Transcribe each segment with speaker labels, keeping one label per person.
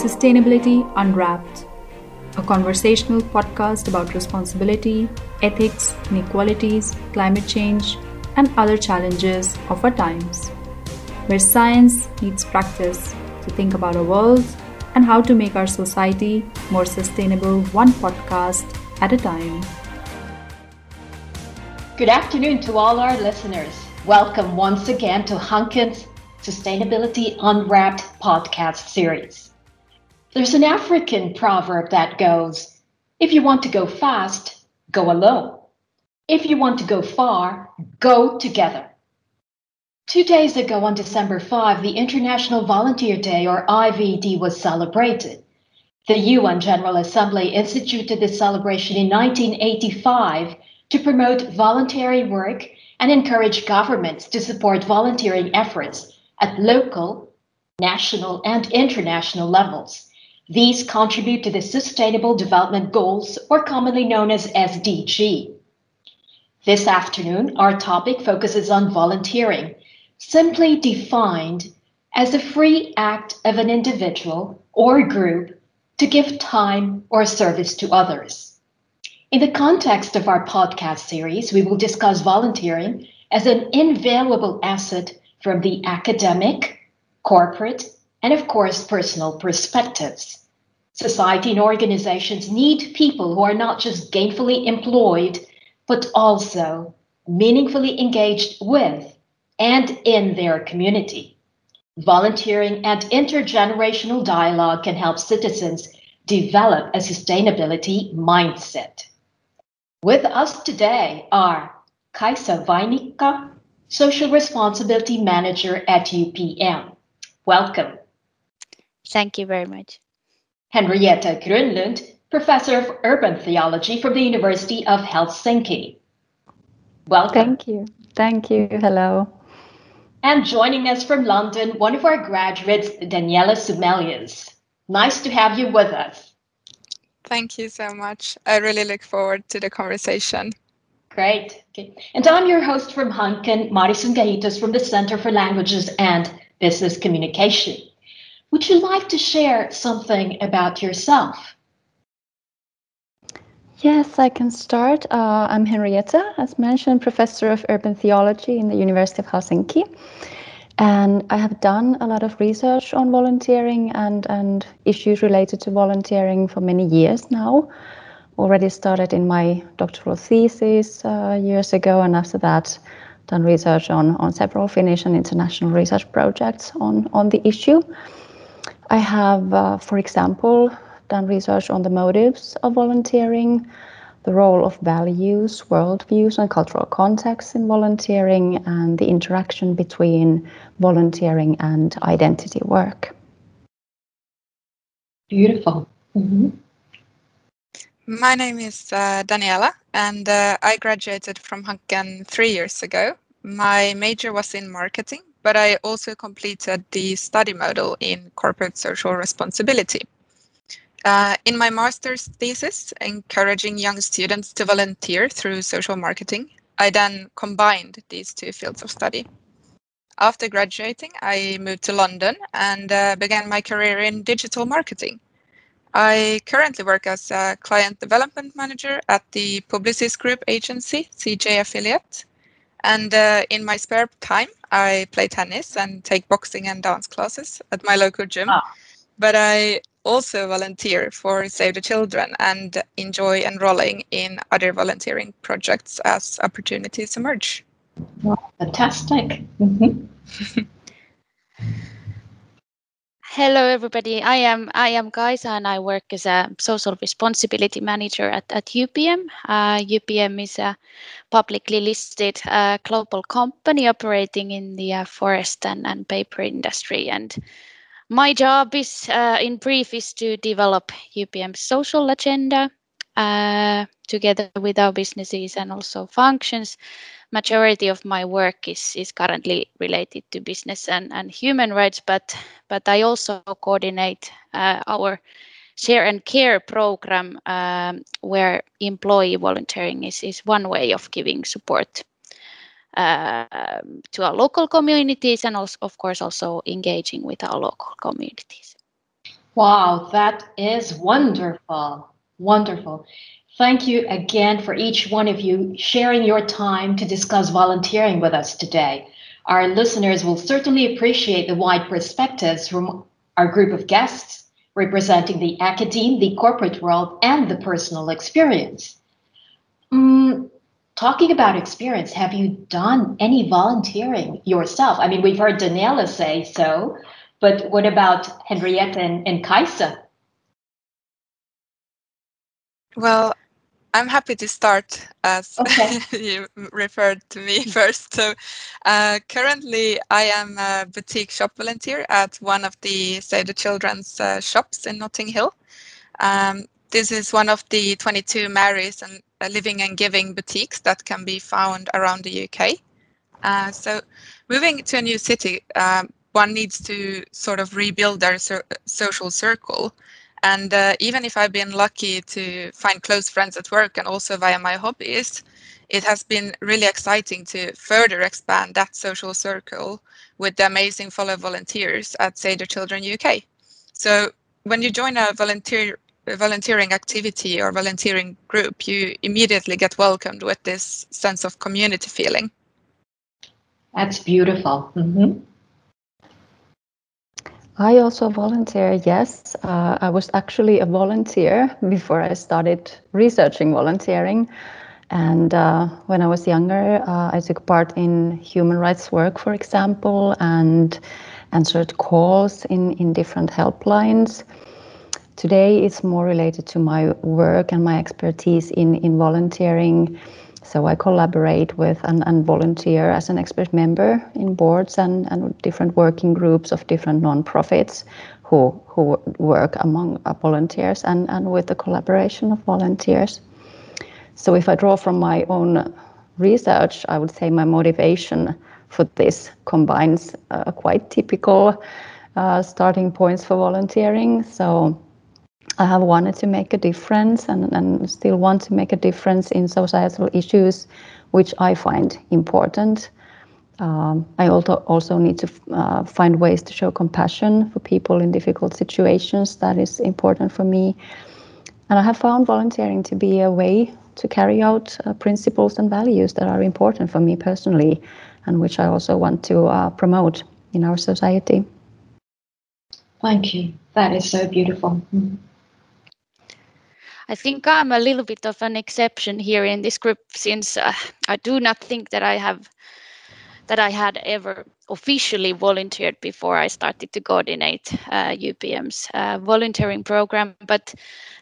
Speaker 1: Sustainability Unwrapped, a conversational podcast about responsibility, ethics, inequalities, climate change, and other challenges of our times, where science meets practice to think about our world and how to make our society more sustainable one podcast at a time.
Speaker 2: Good afternoon to all our listeners. Welcome once again to Hanken's Sustainability Unwrapped podcast series. There's an African proverb that goes if you want to go fast, go alone. If you want to go far, go together. Two days ago, on December 5, the International Volunteer Day, or IVD, was celebrated. The UN General Assembly instituted this celebration in 1985 to promote voluntary work and encourage governments to support volunteering efforts at local, national, and international levels. These contribute to the Sustainable Development Goals, or commonly known as SDG. This afternoon, our topic focuses on volunteering simply defined as a free act of an individual or group to give time or service to others. In the context of our podcast series, we will discuss volunteering as an invaluable asset from the academic, corporate, and of course, personal perspectives. Society and organizations need people who are not just gainfully employed, but also meaningfully engaged with and in their community. Volunteering and intergenerational dialogue can help citizens develop a sustainability mindset. With us today are Kaisa Vainikka, Social Responsibility Manager at UPM. Welcome.
Speaker 3: Thank you very much.
Speaker 2: Henrietta Grönlund, Professor of Urban Theology from the University of Helsinki. Welcome.
Speaker 4: Thank you. Thank you. Hello.
Speaker 2: And joining us from London, one of our graduates, Daniela Sumelius. Nice to have you with us.
Speaker 5: Thank you so much. I really look forward to the conversation.
Speaker 2: Great. Okay. And I'm your host from Hanken, Marison Gajitos from the Center for Languages and Business Communication. Would you like to share something about yourself?
Speaker 4: Yes, I can start. Uh, I'm Henrietta, as mentioned, professor of urban theology in the University of Helsinki. And I have done a lot of research on volunteering and, and issues related to volunteering for many years now. Already started in my doctoral thesis uh, years ago, and after that, done research on, on several Finnish and international research projects on, on the issue. I have, uh, for example, done research on the motives of volunteering, the role of values, worldviews, and cultural contexts in volunteering, and the interaction between volunteering and identity work.
Speaker 2: Beautiful. Mm-hmm.
Speaker 5: My name is uh, Daniela, and uh, I graduated from Hanken three years ago. My major was in marketing, but I also completed the study model in corporate social responsibility. Uh, in my master's thesis, encouraging young students to volunteer through social marketing, I then combined these two fields of study. After graduating, I moved to London and uh, began my career in digital marketing. I currently work as a client development manager at the Publicis Group agency, CJ Affiliate. And uh, in my spare time, I play tennis and take boxing and dance classes at my local gym. Ah. But I also volunteer for Save the Children and enjoy enrolling in other volunteering projects as opportunities emerge.
Speaker 2: fantastic. Mm-hmm.
Speaker 3: Hello, everybody. I am I am Kaisa, and I work as a social responsibility manager at, at UPM. Uh, UPM is a publicly listed uh, global company operating in the uh, forest and, and paper industry. And my job is, uh, in brief, is to develop UPM's social agenda uh, together with our businesses and also functions. Majority of my work is is currently related to business and, and human rights, but but I also coordinate uh, our share and care program um, where employee volunteering is, is one way of giving support uh, to our local communities and also, of course, also engaging with our local communities.
Speaker 2: Wow, that is wonderful. Wonderful. Thank you again for each one of you sharing your time to discuss volunteering with us today. Our listeners will certainly appreciate the wide perspectives from our group of guests representing the academe, the corporate world, and the personal experience. Mm, talking about experience, have you done any volunteering yourself? I mean, we've heard Daniela say so, but what about Henrietta and, and Kaisa?
Speaker 5: Well, I'm happy to start as
Speaker 2: okay.
Speaker 5: you referred to me first. So, uh, currently, I am a boutique shop volunteer at one of the Save the Children's uh, shops in Notting Hill. Um, this is one of the 22 Marys and uh, Living and Giving boutiques that can be found around the UK. Uh, so, moving to a new city, um, one needs to sort of rebuild their so social circle and uh, even if I've been lucky to find close friends at work and also via my hobbies, it has been really exciting to further expand that social circle with the amazing fellow volunteers at the Children UK. So when you join a volunteer a volunteering activity or volunteering group, you immediately get welcomed with this sense of community feeling.
Speaker 2: That's beautiful. Mm-hmm.
Speaker 4: I also volunteer, yes. Uh, I was actually a volunteer before I started researching volunteering. And uh, when I was younger, uh, I took part in human rights work, for example, and answered calls in, in different helplines. Today, it's more related to my work and my expertise in, in volunteering so I collaborate with and, and volunteer as an expert member in boards and, and different working groups of different nonprofits who, who work among uh, volunteers and, and with the collaboration of volunteers. So if I draw from my own research, I would say my motivation for this combines uh, quite typical uh, starting points for volunteering. So I have wanted to make a difference and, and still want to make a difference in societal issues, which I find important. Um, I also also need to uh, find ways to show compassion for people in difficult situations. That is important for me, and I have found volunteering to be a way to carry out uh, principles and values that are important for me personally, and which I also want to uh, promote in our society.
Speaker 2: Thank you. That is so beautiful. Mm-hmm.
Speaker 3: I think I'm a little bit of an exception here in this group since uh, I do not think that I have that I had ever officially volunteered before I started to coordinate uh, UPM's uh, volunteering program. But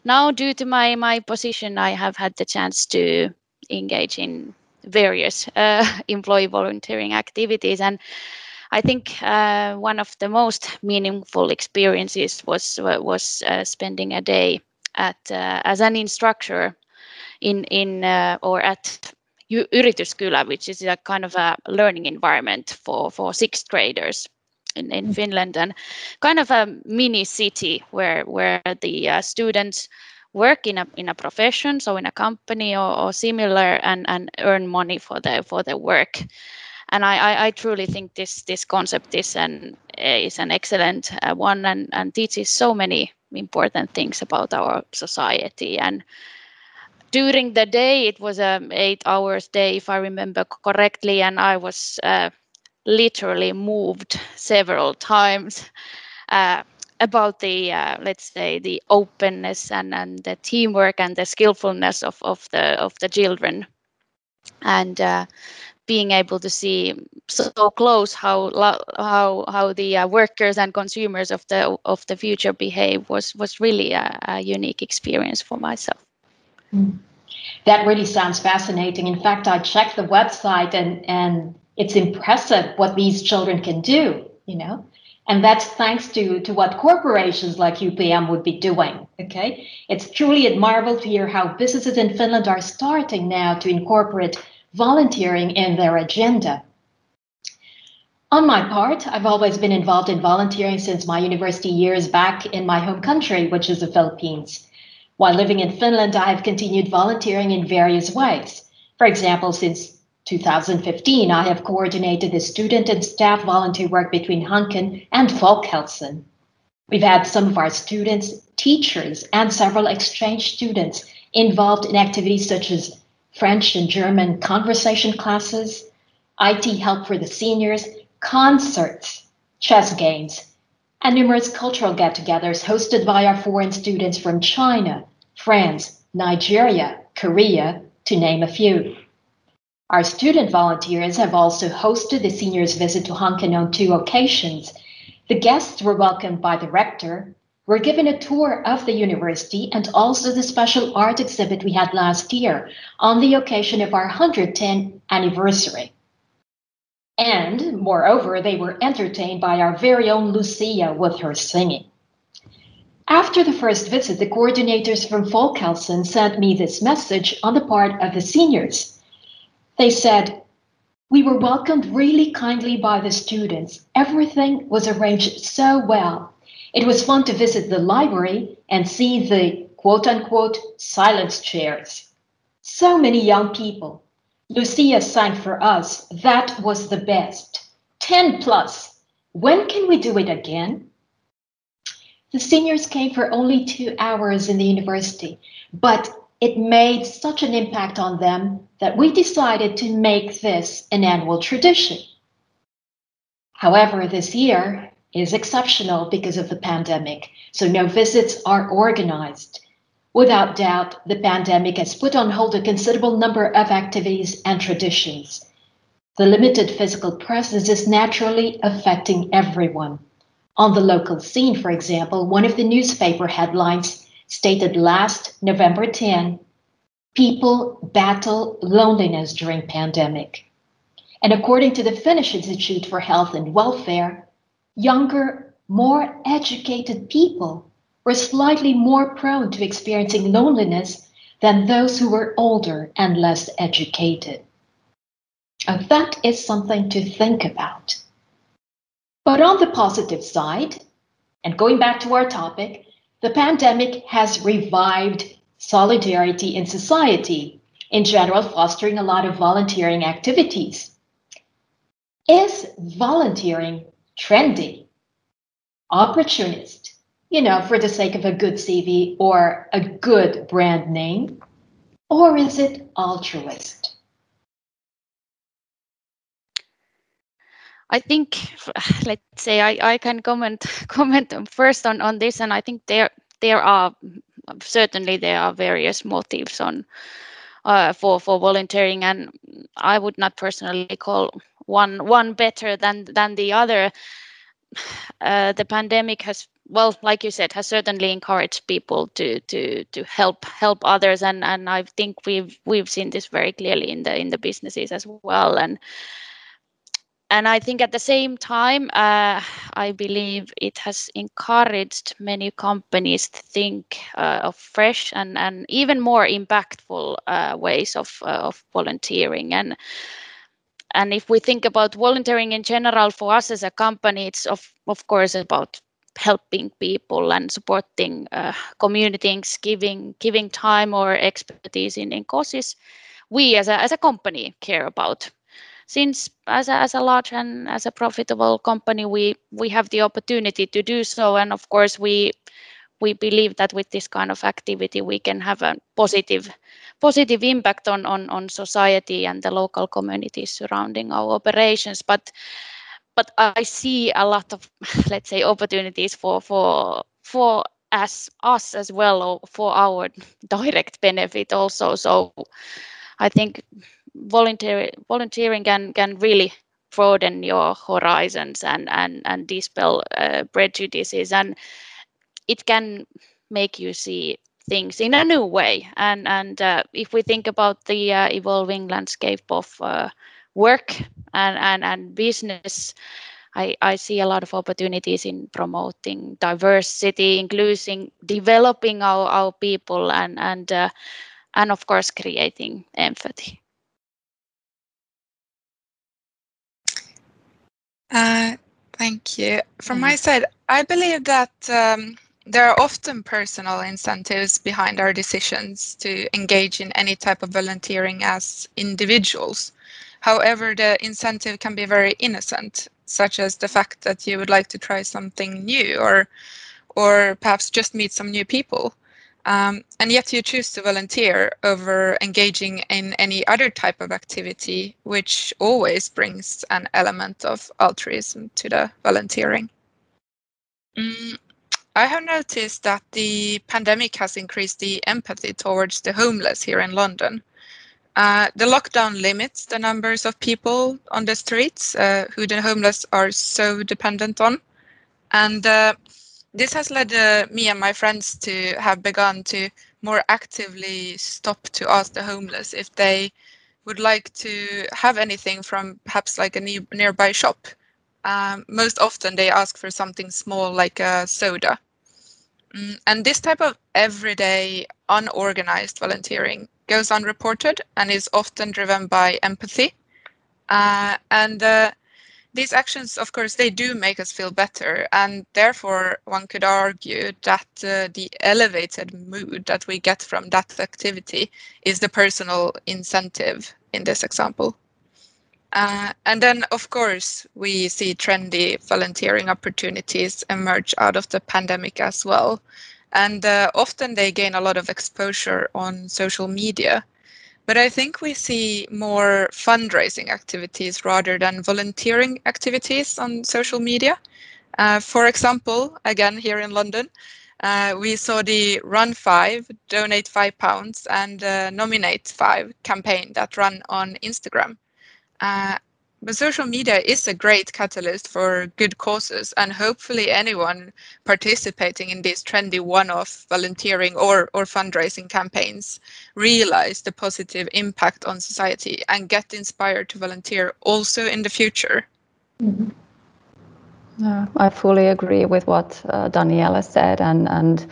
Speaker 3: now, due to my my position, I have had the chance to engage in various uh, employee volunteering activities and. I think uh, one of the most meaningful experiences was was uh, spending a day at uh, as an instructor in in uh, or at Yrityskylä, which is a kind of a learning environment for for sixth graders in, in mm. Finland, and kind of a mini city where where the uh, students work in a in a profession, so in a company or, or similar, and and earn money for their for their work. And I, I, I truly think this this concept is an is an excellent uh, one and, and teaches so many important things about our society. And during the day it was a eight hours day if i remember correctly and i was uh, literally moved several times uh, about the uh, let's say the openness and, and the teamwork and the skillfulness of, of the of the children. And uh, being able to see so close how how how the uh, workers and consumers of the of the future behave was was really a, a unique experience for myself.
Speaker 2: Mm. That really sounds fascinating. In fact, I checked the website and and it's impressive what these children can do. You know, and that's thanks to to what corporations like UPM would be doing. Okay, it's truly admirable to hear how businesses in Finland are starting now to incorporate volunteering in their agenda. On my part, I've always been involved in volunteering since my university years back in my home country, which is the Philippines. While living in Finland, I have continued volunteering in various ways. For example, since 2015, I have coordinated the student and staff volunteer work between Hanken and Folkhälsan. We've had some of our students, teachers, and several exchange students involved in activities such as French and German conversation classes, IT help for the seniors, concerts, chess games, and numerous cultural get togethers hosted by our foreign students from China, France, Nigeria, Korea, to name a few. Our student volunteers have also hosted the seniors' visit to Hanken on two occasions the guests were welcomed by the rector, were given a tour of the university and also the special art exhibit we had last year on the occasion of our 110th anniversary. And moreover, they were entertained by our very own Lucia with her singing. After the first visit, the coordinators from Folkhälsan sent me this message on the part of the seniors. They said, we were welcomed really kindly by the students. Everything was arranged so well. It was fun to visit the library and see the quote unquote silence chairs. So many young people. Lucia sang for us. That was the best. 10 plus. When can we do it again? The seniors came for only two hours in the university, but it made such an impact on them that we decided to make this an annual tradition. However, this year is exceptional because of the pandemic, so no visits are organized. Without doubt, the pandemic has put on hold a considerable number of activities and traditions. The limited physical presence is naturally affecting everyone. On the local scene, for example, one of the newspaper headlines stated last November 10, people battle loneliness during pandemic. And according to the Finnish Institute for Health and Welfare, younger, more educated people were slightly more prone to experiencing loneliness than those who were older and less educated. Now, that is something to think about. But on the positive side, and going back to our topic, the pandemic has revived solidarity in society, in general, fostering a lot of volunteering activities. Is volunteering trendy, opportunist, you know, for the sake of a good CV or a good brand name? Or is it altruist?
Speaker 3: I think, let's say, I, I can comment comment first on, on this, and I think there there are certainly there are various motives on uh, for for volunteering, and I would not personally call one one better than than the other. Uh, the pandemic has well like you said has certainly encouraged people to to to help help others and and i think we've we've seen this very clearly in the in the businesses as well and and I think at the same time, uh, I believe it has encouraged many companies to think uh, of fresh and, and even more impactful uh, ways of, uh, of volunteering. And and if we think about volunteering in general for us as a company, it's of of course about helping people and supporting uh, communities, giving giving time or expertise in, in causes we as a as a company care about. Since as a, as a large and as a profitable company, we we have the opportunity to do so, and of course we we believe that with this kind of activity we can have a positive positive impact on on, on society and the local communities surrounding our operations. But but I see a lot of let's say opportunities for for for as us as well or for our direct benefit also. So I think volunteer, volunteering can can really broaden your horizons and and and dispel uh, prejudices and it can make you see things in a new way and and uh, if we think about the uh, evolving landscape of uh, work and and, and business I, I see a lot of opportunities in promoting diversity, including developing our, our people and and uh, and of course creating empathy.
Speaker 5: Uh, thank you. From my mm-hmm. side, I believe that um, there are often personal incentives behind our decisions to engage in any type of volunteering as individuals. However, the incentive can be very innocent, such as the fact that you would like to try something new or or perhaps just meet some new people. Um, and yet you choose to volunteer over engaging in any other type of activity, which always brings an element of altruism to the volunteering. Mm, I have noticed that the pandemic has increased the empathy towards the homeless here in London. Uh, the lockdown limits the numbers of people on the streets uh, who the homeless are so dependent on. And uh, this has led uh, me and my friends to have begun to more actively stop to ask the homeless if they would like to have anything from perhaps like a ne nearby shop. Um, most often they ask for something small like a soda. Mm, and this type of everyday unorganized volunteering goes unreported and is often driven by empathy. Uh, and uh, these actions, of course, they do make us feel better, and therefore one could argue that uh, the elevated mood that we get from that activity is the personal incentive in this example. Uh, and then, of course, we see trendy volunteering opportunities emerge out of the pandemic as well. And uh, often they gain a lot of exposure on social media. But I think we see more fundraising activities rather than volunteering activities on social media. Uh, for example, again here in London, uh, we saw the Run Five, Donate Five Pounds, and uh, Nominate Five campaign that ran on Instagram. Uh, but social media is a great catalyst for good causes, and hopefully, anyone participating in these trendy one off volunteering or, or fundraising campaigns realize the positive impact on society and get inspired to volunteer also in the future. Mm-hmm.
Speaker 4: Yeah, I fully agree with what uh, Daniela said, and, and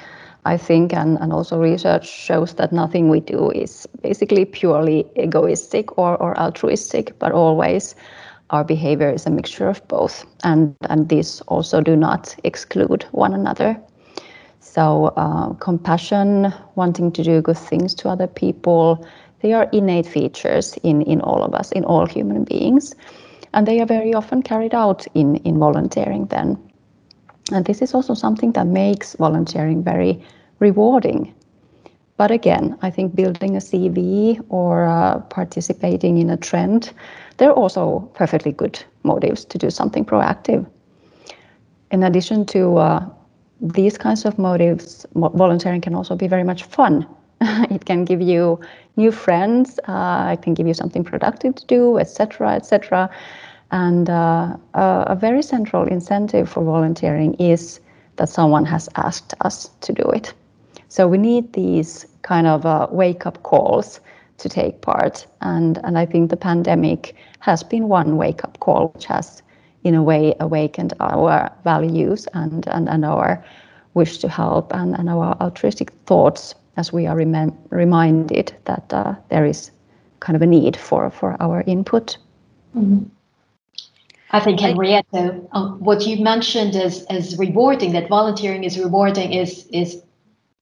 Speaker 4: I think, and, and also research shows that nothing we do is basically purely egoistic or, or altruistic, but always our behavior is a mixture of both, and, and these also do not exclude one another. So, uh, compassion, wanting to do good things to other people, they are innate features in, in all of us, in all human beings. And they are very often carried out in, in volunteering then. And this is also something that makes volunteering very rewarding. But again, I think building a CV or uh, participating in a trend, they're also perfectly good motives to do something proactive. In addition to uh, these kinds of motives, volunteering can also be very much fun. it can give you new friends, uh, it can give you something productive to do, etc., etc. And uh, a very central incentive for volunteering is that someone has asked us to do it. So we need these kind of uh, wake up calls to take part. And, and I think the pandemic has been one wake up call, which has, in a way, awakened our values and, and, and our wish to help and, and our altruistic thoughts as we are rem- reminded that uh, there is kind of a need for, for our input. Mm-hmm.
Speaker 2: I think Henrietta, um, what you mentioned as as rewarding, that volunteering is rewarding, is is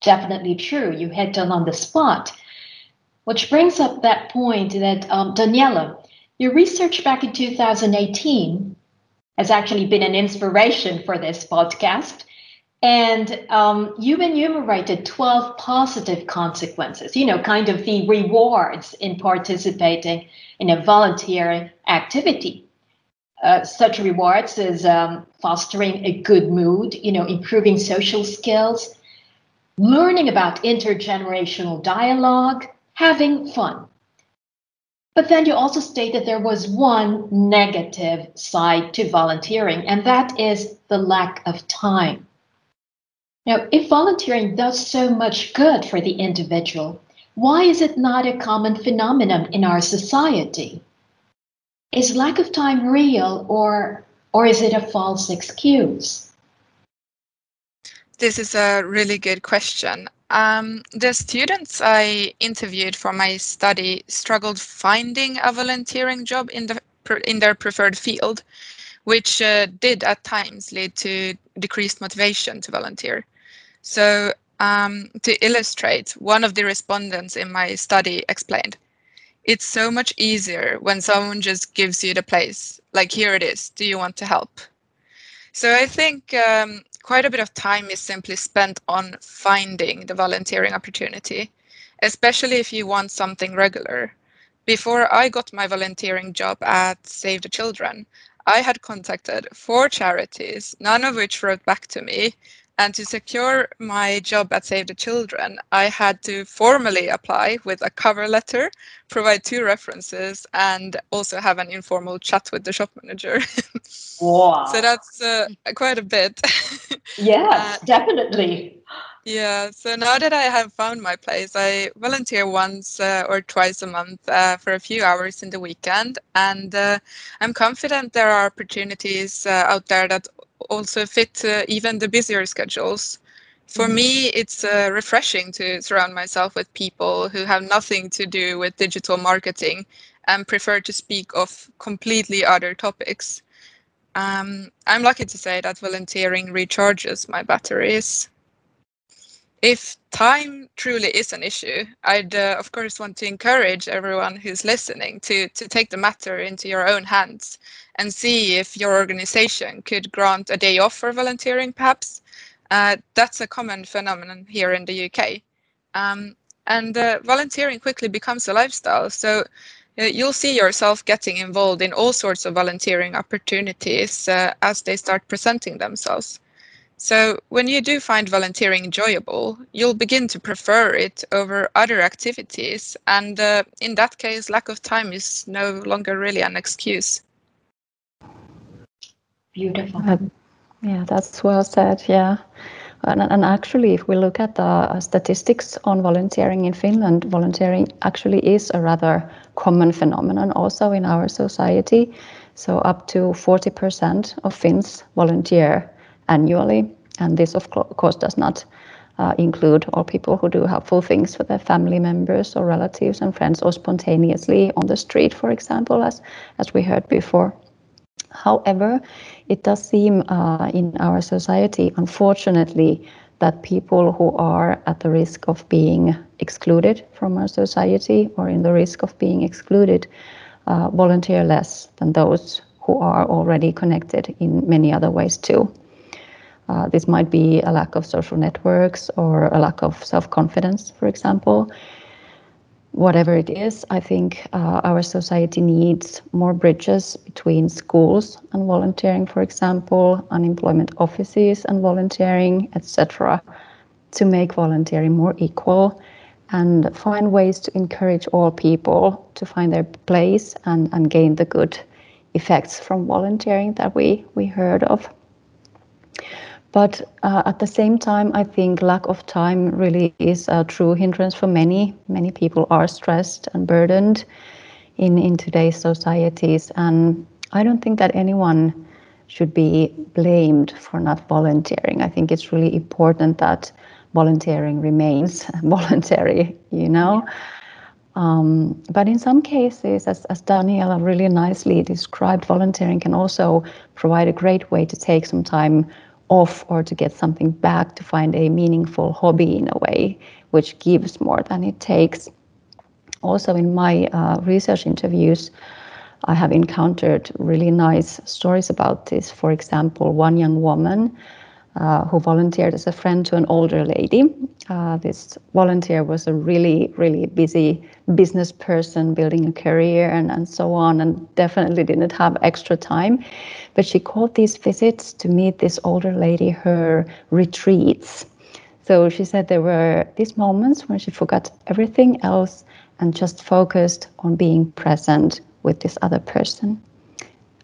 Speaker 2: definitely true. You hit on on the spot. Which brings up that point that um, Daniela, your research back in 2018 has actually been an inspiration for this podcast. And um, you enumerated 12 positive consequences, you know, kind of the rewards in participating in a volunteering activity. Uh, such rewards as um, fostering a good mood, you know, improving social skills, learning about intergenerational dialogue, having fun. But then you also state that there was one negative side to volunteering, and that is the lack of time. Now, if volunteering does so much good for the individual, why is it not a common phenomenon in our society? Is lack of time real or, or is it a false excuse?
Speaker 5: This is a really good question. Um, the students I interviewed for my study struggled finding a volunteering job in the in their preferred field, which uh, did at times lead to decreased motivation to volunteer. So um, to illustrate, one of the respondents in my study explained, it's so much easier when someone just gives you the place, like here it is, do you want to help? So I think um, quite a bit of time is simply spent on finding the volunteering opportunity, especially if you want something regular. Before I got my volunteering job at Save the Children, I had contacted four charities, none of which wrote back to me. And to secure my job at Save the Children, I had to formally apply with a cover letter, provide two references, and also have an informal chat with the shop manager.
Speaker 2: Wow.
Speaker 5: so that's uh, quite a bit.
Speaker 2: yes, uh, definitely.
Speaker 5: Yeah, so now that I have found my place, I volunteer once uh, or twice a month uh, for a few hours in the weekend. And uh, I'm confident there are opportunities uh, out there that also fit uh, even the busier schedules. For mm-hmm. me, it's uh, refreshing to surround myself with people who have nothing to do with digital marketing and prefer to speak of completely other topics. Um, I'm lucky to say that volunteering recharges my batteries if time truly is an issue, I'd uh, of course want to encourage everyone who's listening to to take the matter into your own hands and see if your organization could grant a day off for volunteering. Perhaps uh, that's a common phenomenon here in the UK, um, and uh, volunteering quickly becomes a lifestyle. So. Uh, you'll see yourself getting involved in all sorts of volunteering opportunities uh, as they start presenting themselves. So, when you do find volunteering enjoyable, you'll begin to prefer it over other activities. And uh, in that case, lack of time is no longer really an excuse.
Speaker 2: Beautiful. Uh,
Speaker 4: yeah, that's well said. Yeah. And, and, actually, if we look at the uh, statistics on volunteering in Finland, volunteering actually is a rather common phenomenon also in our society. So, up to 40% of Finns volunteer annually. And this, of course, does not uh, include all people who do helpful things for their family members or relatives and friends or spontaneously on the street, for example, as, as we heard before. However, it does seem uh, in our society, unfortunately, that people who are at the risk of being excluded from our society or in the risk of being excluded uh, volunteer less than those who are already connected in many other ways too. Uh, this might be a lack of social networks or a lack of self confidence, for example. Whatever it is, I think uh, our society needs more bridges between schools and volunteering, for example, unemployment offices and volunteering, etc., to make volunteering more equal and find ways to encourage all people to find their place and, and gain the good effects from volunteering that we, we heard of. But uh, at the same time, I think lack of time really is a true hindrance for many. Many people are stressed and burdened in, in today's societies. And I don't think that anyone should be blamed for not volunteering. I think it's really important that volunteering remains voluntary, you know. Um, but in some cases, as, as Daniela really nicely described, volunteering can also provide a great way to take some time off or to get something back to find a meaningful hobby in a way which gives more than it takes. Also, in my uh, research interviews, I have encountered really nice stories about this. For example, one young woman uh, who volunteered as a friend to an older lady. Uh, this volunteer was a really, really busy business person building a career and, and so on, and definitely didn't have extra time. But she called these visits to meet this older lady her retreats. So she said there were these moments when she forgot everything else and just focused on being present with this other person.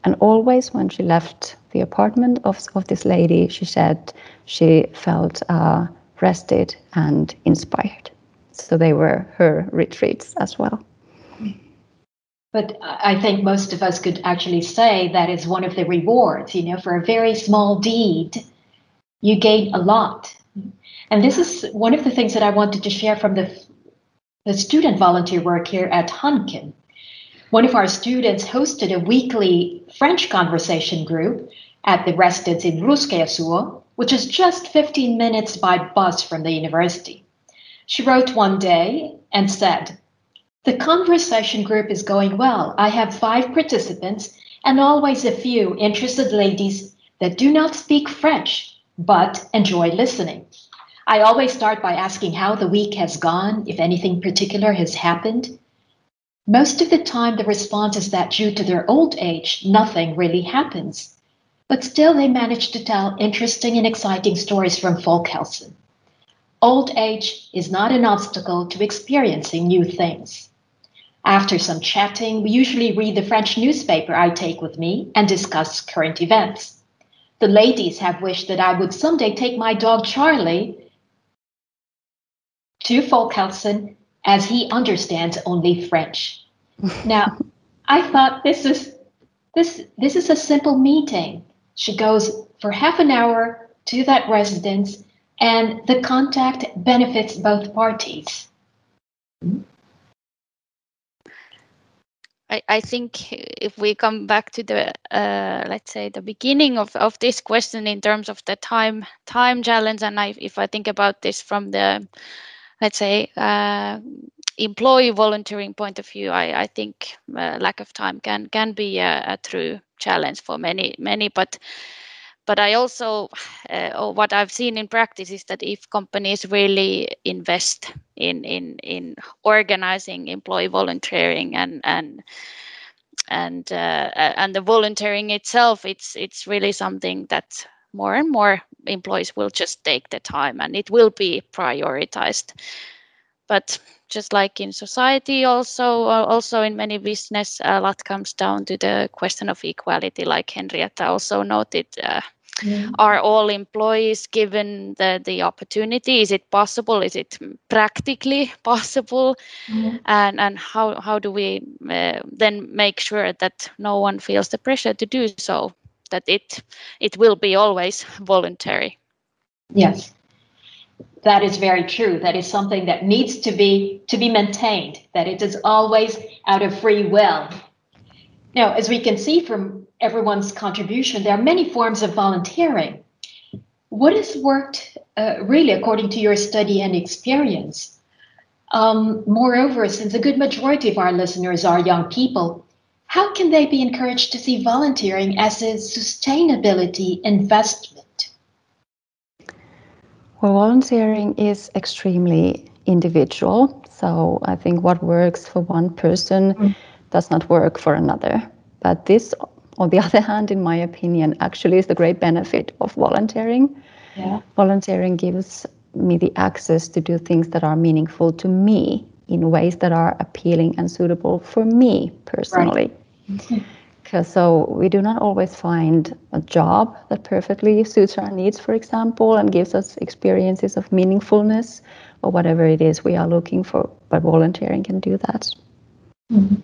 Speaker 4: And always when she left the apartment of, of this lady, she said she felt uh, rested and inspired. So they were her retreats as well.
Speaker 2: But I think most of us could actually say that is one of the rewards, you know, for a very small deed, you gain a lot. And this is one of the things that I wanted to share from the, the student volunteer work here at Hanken one of our students hosted a weekly French conversation group at the residence in Ruskeasuo, which is just 15 minutes by bus from the university. She wrote one day and said, The conversation group is going well. I have five participants and always a few interested ladies that do not speak French but enjoy listening. I always start by asking how the week has gone, if anything particular has happened. Most of the time, the response is that due to their old age, nothing really happens. But still, they manage to tell interesting and exciting stories from Folkhälsan. Old age is not an obstacle to experiencing new things. After some chatting, we usually read the French newspaper I take with me and discuss current events. The ladies have wished that I would someday take my dog Charlie to Folkhälsan as he understands only French. now, I thought this is this this is a simple meeting. She goes for half an hour to that residence and the contact benefits both parties.
Speaker 3: I, I think if we come back to the uh, let's say the beginning of, of this question in terms of the time time challenge and I, if I think about this from the let's say uh, employee volunteering point of view I, I think uh, lack of time can can be a, a, true challenge for many many but but I also, uh, what I've seen in practice is that if companies really invest in in in organizing employee volunteering and and and uh, and the volunteering itself, it's it's really something that more and more employees will just take the time and it will be prioritized. But just like in society, also also in many business, a lot comes down to the question of equality, like Henrietta also noted. Uh, yeah. Are all employees given the, the opportunity? Is it possible? Is it practically possible? And and how how do we uh, then make sure that no one feels the pressure to do so? That it it will be always voluntary.
Speaker 2: Yes, that is very true. That is something that needs to be to be maintained. That it is always out of free will. Now, as we can see from everyone's contribution, there are many forms of volunteering. What has worked uh, really according to your study and experience? Um, moreover, since a good majority of our listeners are young people, how can they be encouraged to see volunteering as a sustainability investment?
Speaker 4: Well, volunteering is extremely individual. So I think what works for one person mm. does not work for another. But this on the other hand, in my opinion, actually is the great benefit of volunteering. Yeah. Volunteering gives me the access to do things that are meaningful to me in ways that are appealing and suitable for me personally. Right. Because so we do not always find a job that perfectly suits our needs, for example, and gives us experiences of meaningfulness or whatever it is we are looking for. But volunteering can do that. Mm-hmm.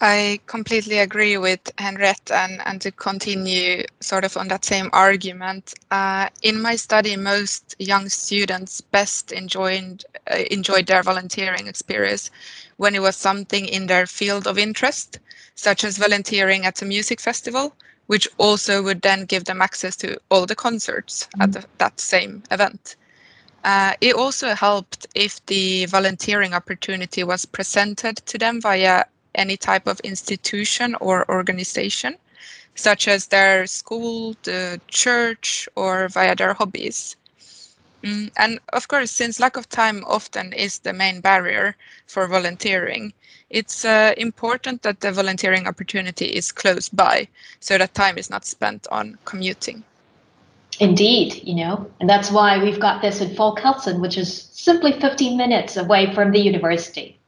Speaker 5: I completely agree with Henriette and, and to continue sort of on that same argument. Uh, in my study, most young students best enjoyed, uh, enjoyed their volunteering experience when it was something in their field of interest, such as volunteering at a music festival, which also would then give them access to all the concerts mm. at the, that same event. Uh, it also helped if the volunteering opportunity was presented to them via any type of institution or organization, such as their school, the church, or via their hobbies. Mm, and of course, since lack of time often is the main barrier for volunteering, it's uh, important that the volunteering opportunity is close by so that time is not spent on commuting.
Speaker 2: Indeed, you know, and that's why we've got this in Folkhälsan, which is simply 15 minutes away from the university.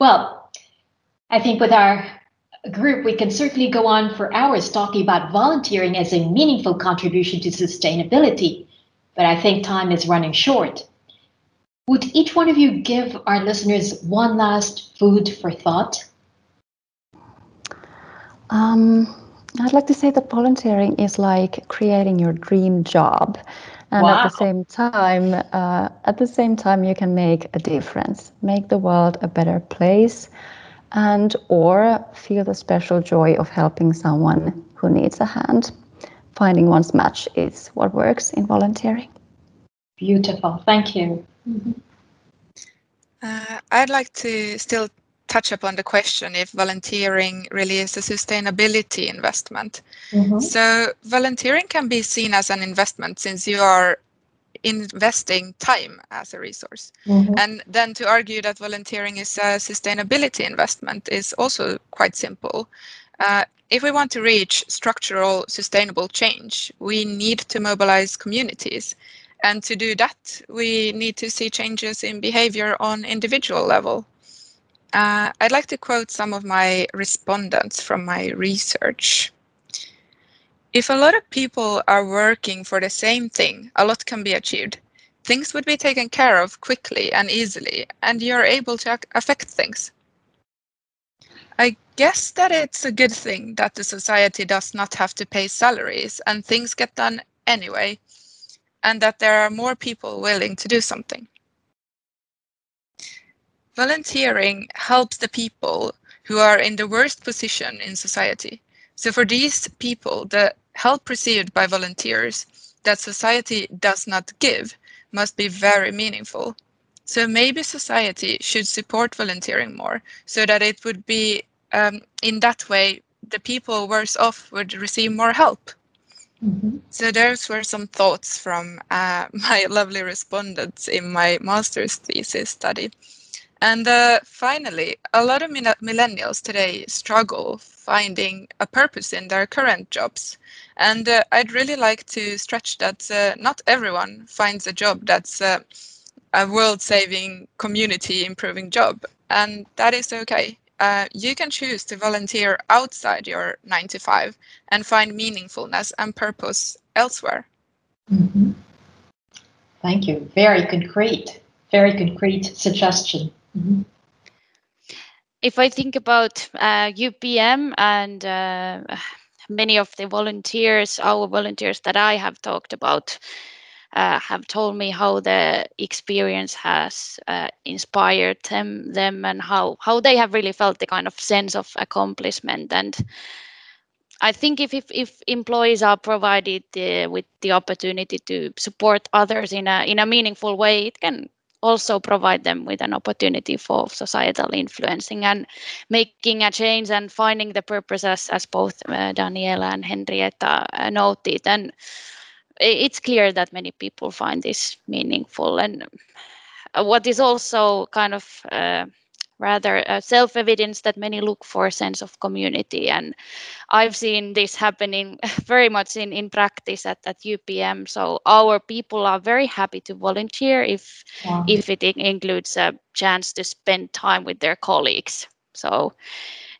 Speaker 2: Well, I think with our group, we can certainly go on for hours talking about volunteering as a meaningful contribution to sustainability, but I think time is running short. Would each one of you give our listeners one last food for thought?
Speaker 4: Um, I'd like to say that volunteering is like creating your dream job, and wow. at the same time, uh, at the same time, you can make a difference, make the world a better place and or feel the special joy of helping someone who needs a hand. Finding one's match is what works in volunteering.
Speaker 2: Beautiful. Thank you. Mm-hmm.
Speaker 5: Uh, I'd like to still touch upon the question if volunteering really is a sustainability investment. Mm-hmm. So, volunteering can be seen as an investment since you are investing time as a resource. Mm-hmm. And then to argue that volunteering is a sustainability investment is also quite simple. Uh, if we want to reach structural sustainable change, we need to mobilize communities. And to do that, we need to see changes in behavior on individual level. Uh, I'd like to quote some of my respondents from my research. If a lot of people are working for the same thing, a lot can be achieved. Things would be taken care of quickly and easily, and you're able to affect things. I guess that it's a good thing that the society does not have to pay salaries and things get done anyway, and that there are more people willing to do something. Volunteering helps the people who are in the worst position in society. So for these people, the help received by volunteers that society does not give must be very meaningful. So maybe society should support volunteering more so that it would be um, in that way the people worse off would receive more help. Mm-hmm. So those were some thoughts from uh, my lovely respondents in my master's thesis study. And uh, finally, a lot of millennials today struggle finding a purpose in their current jobs. And uh, I'd really like to stretch that uh, not everyone finds a job that's uh, a world saving, community improving job. And that is okay. Uh, you can choose to volunteer outside your 9 to 5 and find meaningfulness and purpose elsewhere.
Speaker 2: Mm-hmm. Thank you. Very concrete, very concrete suggestion. Mm-hmm.
Speaker 3: If I think about uh, UPM and uh, many of the volunteers, our volunteers that I have talked about, uh, have told me how the experience has uh, inspired them, them and how, how they have really felt the kind of sense of accomplishment. And I think if, if, if employees are provided with the opportunity to support others in a, in a meaningful way, it can also provide them with an opportunity for societal influencing and making a change and finding the purpose as, as both uh, Daniela and Henrietta uh, noted. And it's clear that many people find this meaningful. And what is also kind of uh, rather self-evidence that many look for a sense of community. And i've seen this happening very much in, in practice at, at upm so our people are very happy to volunteer if if it includes a chance to spend time with their colleagues. So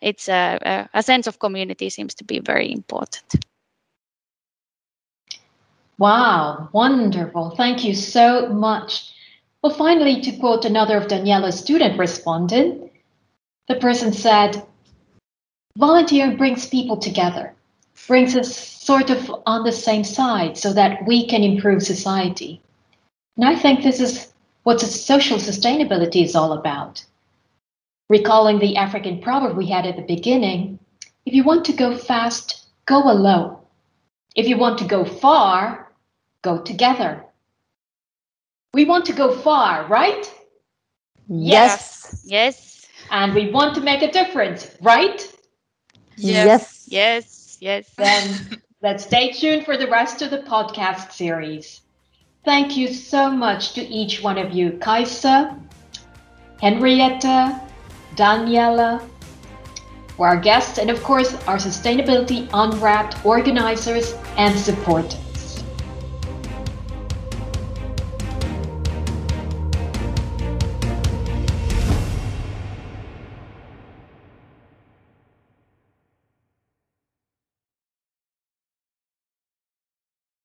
Speaker 3: it's a, a sense of community seems to be very important.
Speaker 2: Wow wonderful. Thank you so much well, finally, to quote another of Daniela's student respondent, the person said, volunteering brings people together, brings us sort of on the same side so that we can improve society. And I think this is what social sustainability is all about. Recalling the African proverb we had at the beginning, if you want to go fast, go alone. If you want to go far, go together. We want to go far, right?
Speaker 3: Yes. Yes.
Speaker 2: And we want to make a difference, right?
Speaker 3: Yes. Yes. Yes.
Speaker 2: Then let's stay tuned for the rest of the podcast series. Thank you so much to each one of you, Kaisa, Henrietta, Daniela, for our guests, and of course, our Sustainability Unwrapped organizers and supporters.